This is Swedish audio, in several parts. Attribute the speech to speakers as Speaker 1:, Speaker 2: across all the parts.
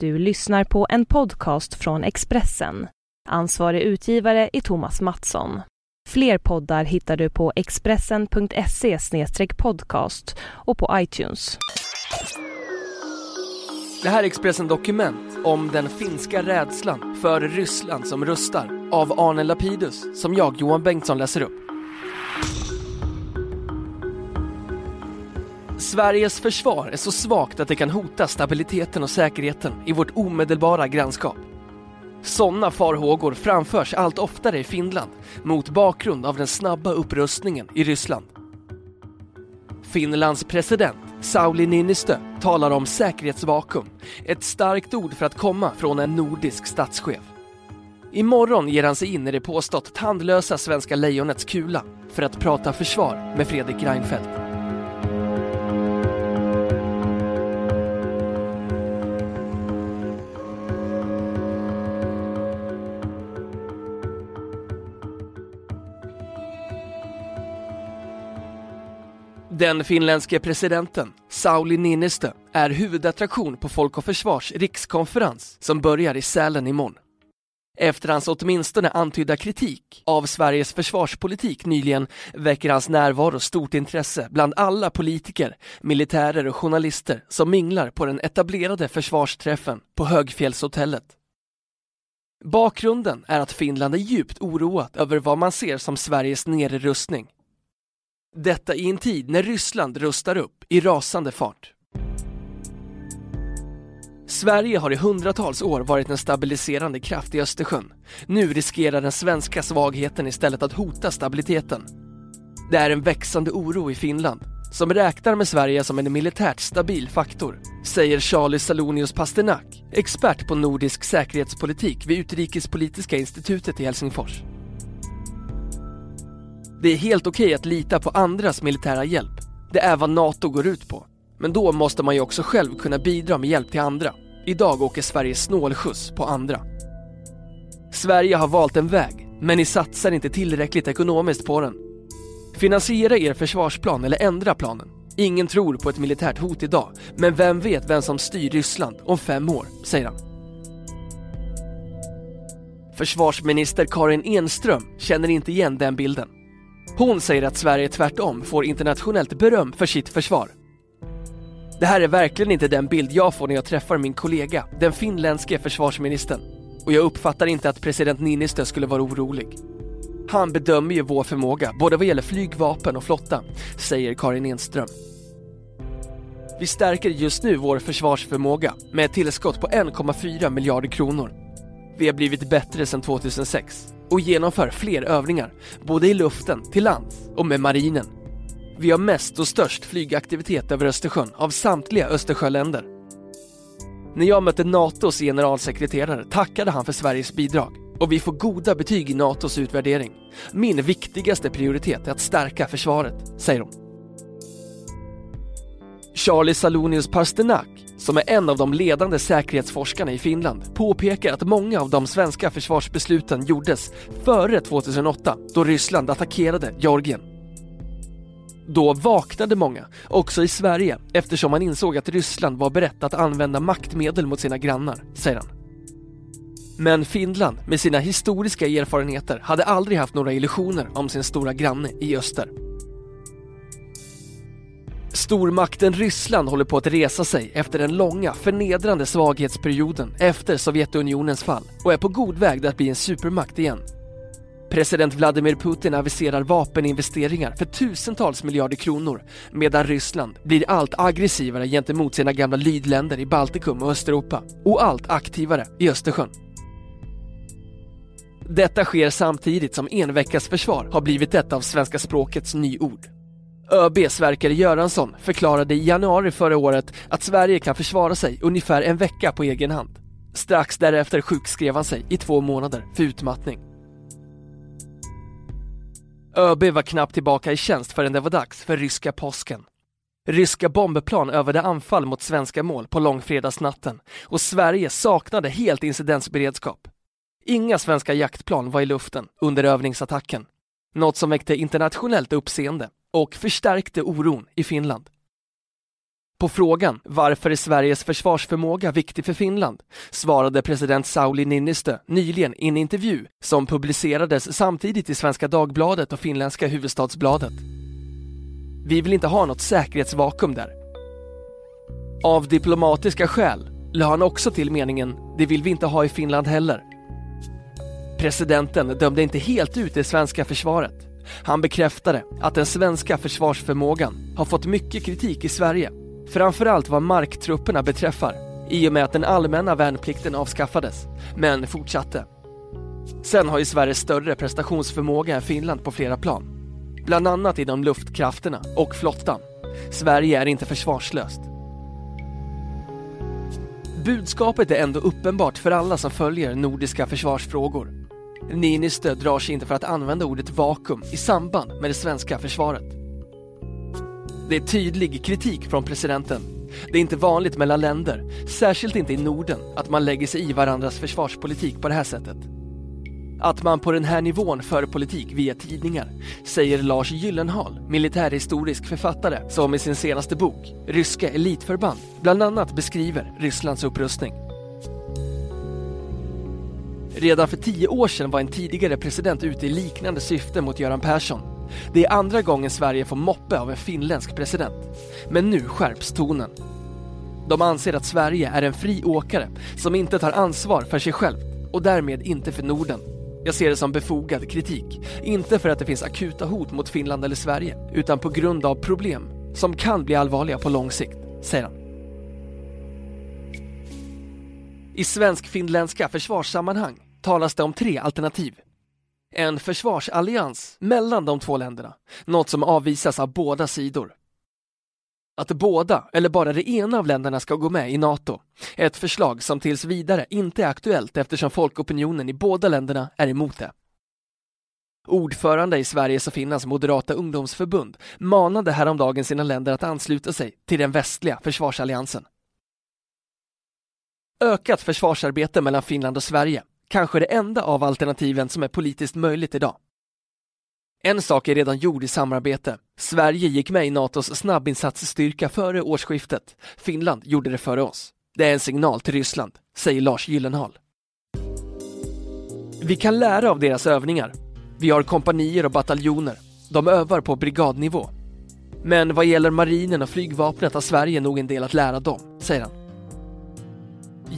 Speaker 1: Du lyssnar på en podcast från Expressen. Ansvarig utgivare är Thomas Mattsson. Fler poddar hittar du på expressen.se podcast och på iTunes.
Speaker 2: Det här är Expressen Dokument om den finska rädslan för Ryssland som rustar av Arne Lapidus som jag, Johan Bengtsson, läser upp. Sveriges försvar är så svagt att det kan hota stabiliteten och säkerheten i vårt omedelbara grannskap. Sådana farhågor framförs allt oftare i Finland mot bakgrund av den snabba upprustningen i Ryssland. Finlands president Sauli Niinistö talar om säkerhetsvakuum, ett starkt ord för att komma från en nordisk statschef. Imorgon ger han sig in i det påstått tandlösa svenska lejonets kula för att prata försvar med Fredrik Reinfeldt. Den finländske presidenten Sauli Niinistö är huvudattraktion på Folk och Försvars rikskonferens som börjar i Sälen imorgon. Efter hans åtminstone antydda kritik av Sveriges försvarspolitik nyligen väcker hans närvaro stort intresse bland alla politiker, militärer och journalister som minglar på den etablerade försvarsträffen på Högfjällshotellet. Bakgrunden är att Finland är djupt oroat över vad man ser som Sveriges nedrustning detta i en tid när Ryssland rustar upp i rasande fart. Sverige har i hundratals år varit en stabiliserande kraft i Östersjön. Nu riskerar den svenska svagheten istället att hota stabiliteten. Det är en växande oro i Finland, som räknar med Sverige som en militärt stabil faktor, säger Charlie Salonius Pasternak, expert på nordisk säkerhetspolitik vid Utrikespolitiska institutet i Helsingfors. Det är helt okej att lita på andras militära hjälp. Det är vad NATO går ut på. Men då måste man ju också själv kunna bidra med hjälp till andra. Idag åker Sverige snålskjuts på andra. Sverige har valt en väg, men ni satsar inte tillräckligt ekonomiskt på den. Finansiera er försvarsplan eller ändra planen. Ingen tror på ett militärt hot idag, men vem vet vem som styr Ryssland om fem år, säger han. Försvarsminister Karin Enström känner inte igen den bilden. Hon säger att Sverige tvärtom får internationellt beröm för sitt försvar. Det här är verkligen inte den bild jag får när jag träffar min kollega, den finländske försvarsministern. Och jag uppfattar inte att president Niinistö skulle vara orolig. Han bedömer ju vår förmåga, både vad gäller flygvapen och flotta, säger Karin Enström. Vi stärker just nu vår försvarsförmåga med ett tillskott på 1,4 miljarder kronor. Vi har blivit bättre sedan 2006 och genomför fler övningar, både i luften, till lands och med marinen. Vi har mest och störst flygaktivitet över Östersjön av samtliga Östersjöländer. När jag mötte NATOs generalsekreterare tackade han för Sveriges bidrag och vi får goda betyg i NATOs utvärdering. Min viktigaste prioritet är att stärka försvaret, säger hon. Charlie Salonius Pasternak som är en av de ledande säkerhetsforskarna i Finland, påpekar att många av de svenska försvarsbesluten gjordes före 2008 då Ryssland attackerade Georgien. Då vaknade många, också i Sverige, eftersom man insåg att Ryssland var berett att använda maktmedel mot sina grannar, säger han. Men Finland, med sina historiska erfarenheter, hade aldrig haft några illusioner om sin stora granne i öster. Stormakten Ryssland håller på att resa sig efter den långa förnedrande svaghetsperioden efter Sovjetunionens fall och är på god väg att bli en supermakt igen. President Vladimir Putin aviserar vapeninvesteringar för tusentals miljarder kronor medan Ryssland blir allt aggressivare gentemot sina gamla lydländer i Baltikum och Östeuropa och allt aktivare i Östersjön. Detta sker samtidigt som enveckasförsvar har blivit ett av svenska språkets nyord. ÖB Sverker Göransson förklarade i januari förra året att Sverige kan försvara sig ungefär en vecka på egen hand. Strax därefter sjukskrev han sig i två månader för utmattning. ÖB var knappt tillbaka i tjänst förrän det var dags för ryska påsken. Ryska bombplan övade anfall mot svenska mål på långfredagsnatten och Sverige saknade helt incidensberedskap. Inga svenska jaktplan var i luften under övningsattacken, något som väckte internationellt uppseende och förstärkte oron i Finland. På frågan varför är Sveriges försvarsförmåga viktig för Finland svarade president Sauli Niinistö nyligen i en intervju som publicerades samtidigt i Svenska Dagbladet och finländska Huvudstadsbladet. Vi vill inte ha något säkerhetsvakuum där. Av diplomatiska skäl la han också till meningen det vill vi inte ha i Finland heller. Presidenten dömde inte helt ut det svenska försvaret. Han bekräftade att den svenska försvarsförmågan har fått mycket kritik i Sverige Framförallt vad marktrupperna beträffar i och med att den allmänna värnplikten avskaffades, men fortsatte. Sen har ju Sverige större prestationsförmåga än Finland på flera plan. Bland annat inom luftkrafterna och flottan. Sverige är inte försvarslöst. Budskapet är ändå uppenbart för alla som följer nordiska försvarsfrågor. Niinistö drar sig inte för att använda ordet vakuum i samband med det svenska försvaret. Det är tydlig kritik från presidenten. Det är inte vanligt mellan länder, särskilt inte i Norden, att man lägger sig i varandras försvarspolitik på det här sättet. Att man på den här nivån för politik via tidningar, säger Lars Gyllenhaal, militärhistorisk författare som i sin senaste bok, Ryska elitförband, bland annat beskriver Rysslands upprustning. Redan för tio år sedan var en tidigare president ute i liknande syfte mot Göran Persson det är andra gången Sverige får moppe av en finländsk president. Men nu skärps tonen. De anser att Sverige är en fri åkare som inte tar ansvar för sig själv och därmed inte för Norden. Jag ser det som befogad kritik, inte för att det finns akuta hot mot Finland eller Sverige, utan på grund av problem som kan bli allvarliga på lång sikt, säger han. I svensk-finländska försvarssammanhang talas det om tre alternativ en försvarsallians mellan de två länderna, något som avvisas av båda sidor. Att båda, eller bara det ena av länderna ska gå med i NATO, ett förslag som tills vidare inte är aktuellt eftersom folkopinionen i båda länderna är emot det. Ordförande i Sveriges och Finlands moderata ungdomsförbund manade häromdagen sina länder att ansluta sig till den västliga försvarsalliansen. Ökat försvarsarbete mellan Finland och Sverige kanske det enda av alternativen som är politiskt möjligt idag. En sak är redan gjord i samarbete. Sverige gick med i Natos snabbinsatsstyrka före årsskiftet. Finland gjorde det före oss. Det är en signal till Ryssland, säger Lars Gyllenhaal. Vi kan lära av deras övningar. Vi har kompanier och bataljoner. De övar på brigadnivå. Men vad gäller marinen och flygvapnet har Sverige nog en del att lära dem, säger han.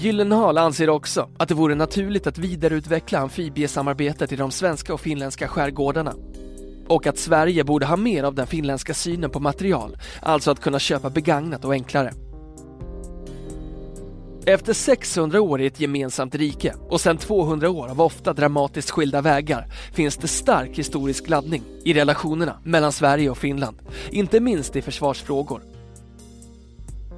Speaker 2: Gyllenhaal anser också att det vore naturligt att vidareutveckla amfibiesamarbetet i de svenska och finländska skärgårdarna. Och att Sverige borde ha mer av den finländska synen på material, alltså att kunna köpa begagnat och enklare. Efter 600 år i ett gemensamt rike och sedan 200 år av ofta dramatiskt skilda vägar finns det stark historisk laddning i relationerna mellan Sverige och Finland, inte minst i försvarsfrågor.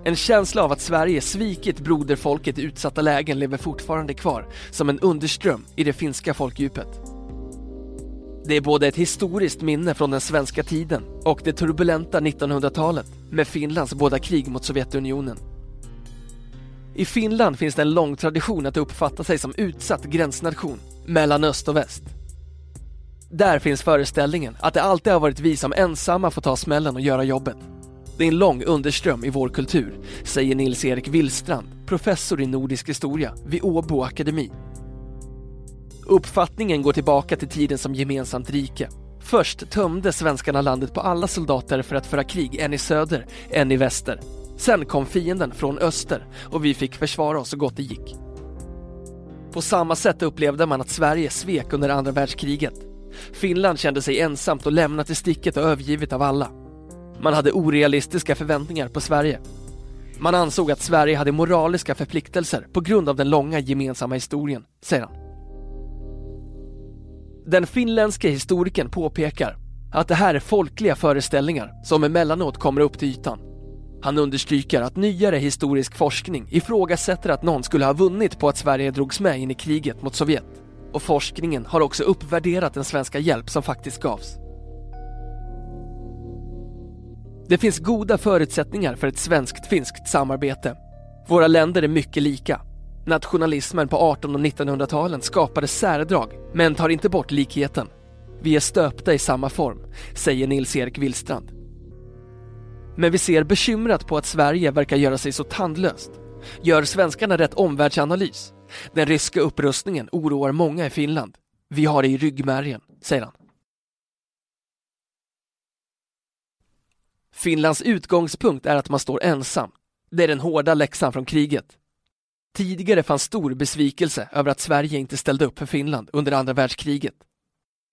Speaker 2: En känsla av att Sverige svikit broderfolket i utsatta lägen lever fortfarande kvar som en underström i det finska folkdjupet. Det är både ett historiskt minne från den svenska tiden och det turbulenta 1900-talet med Finlands båda krig mot Sovjetunionen. I Finland finns det en lång tradition att uppfatta sig som utsatt gränsnation mellan öst och väst. Där finns föreställningen att det alltid har varit vi som ensamma får ta smällen och göra jobbet. Det är en lång underström i vår kultur, säger Nils-Erik Willstrand, professor i nordisk historia vid Åbo akademi. Uppfattningen går tillbaka till tiden som gemensamt rike. Först tömde svenskarna landet på alla soldater för att föra krig, en i söder, en i väster. Sen kom fienden från öster och vi fick försvara oss så gott det gick. På samma sätt upplevde man att Sverige svek under andra världskriget. Finland kände sig ensamt och lämnat i sticket och övergivet av alla. Man hade orealistiska förväntningar på Sverige. Man ansåg att Sverige hade moraliska förpliktelser på grund av den långa gemensamma historien, säger han. Den finländske historikern påpekar att det här är folkliga föreställningar som emellanåt kommer upp till ytan. Han understryker att nyare historisk forskning ifrågasätter att någon skulle ha vunnit på att Sverige drogs med in i kriget mot Sovjet. Och forskningen har också uppvärderat den svenska hjälp som faktiskt gavs. Det finns goda förutsättningar för ett svenskt-finskt samarbete. Våra länder är mycket lika. Nationalismen på 1800 och 1900-talen skapade särdrag, men tar inte bort likheten. Vi är stöpta i samma form, säger Nils-Erik Willstrand. Men vi ser bekymrat på att Sverige verkar göra sig så tandlöst. Gör svenskarna rätt omvärldsanalys? Den ryska upprustningen oroar många i Finland. Vi har det i ryggmärgen, säger han. Finlands utgångspunkt är att man står ensam. Det är den hårda läxan från kriget. Tidigare fanns stor besvikelse över att Sverige inte ställde upp för Finland under andra världskriget.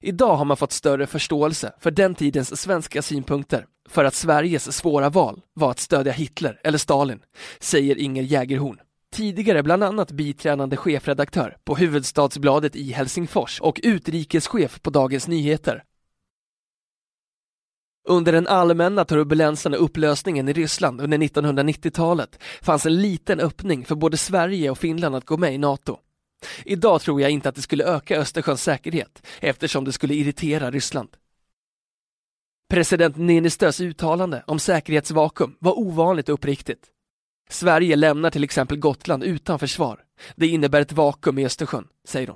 Speaker 2: Idag har man fått större förståelse för den tidens svenska synpunkter för att Sveriges svåra val var att stödja Hitler eller Stalin, säger Inger Jägerhorn. Tidigare bland annat biträdande chefredaktör på Huvudstadsbladet i Helsingfors och utrikeschef på Dagens Nyheter. Under den allmänna turbulensen och upplösningen i Ryssland under 1990-talet fanns en liten öppning för både Sverige och Finland att gå med i NATO. Idag tror jag inte att det skulle öka Östersjöns säkerhet eftersom det skulle irritera Ryssland. President Niinistös uttalande om säkerhetsvakuum var ovanligt uppriktigt. Sverige lämnar till exempel Gotland utan försvar. Det innebär ett vakuum i Östersjön, säger hon.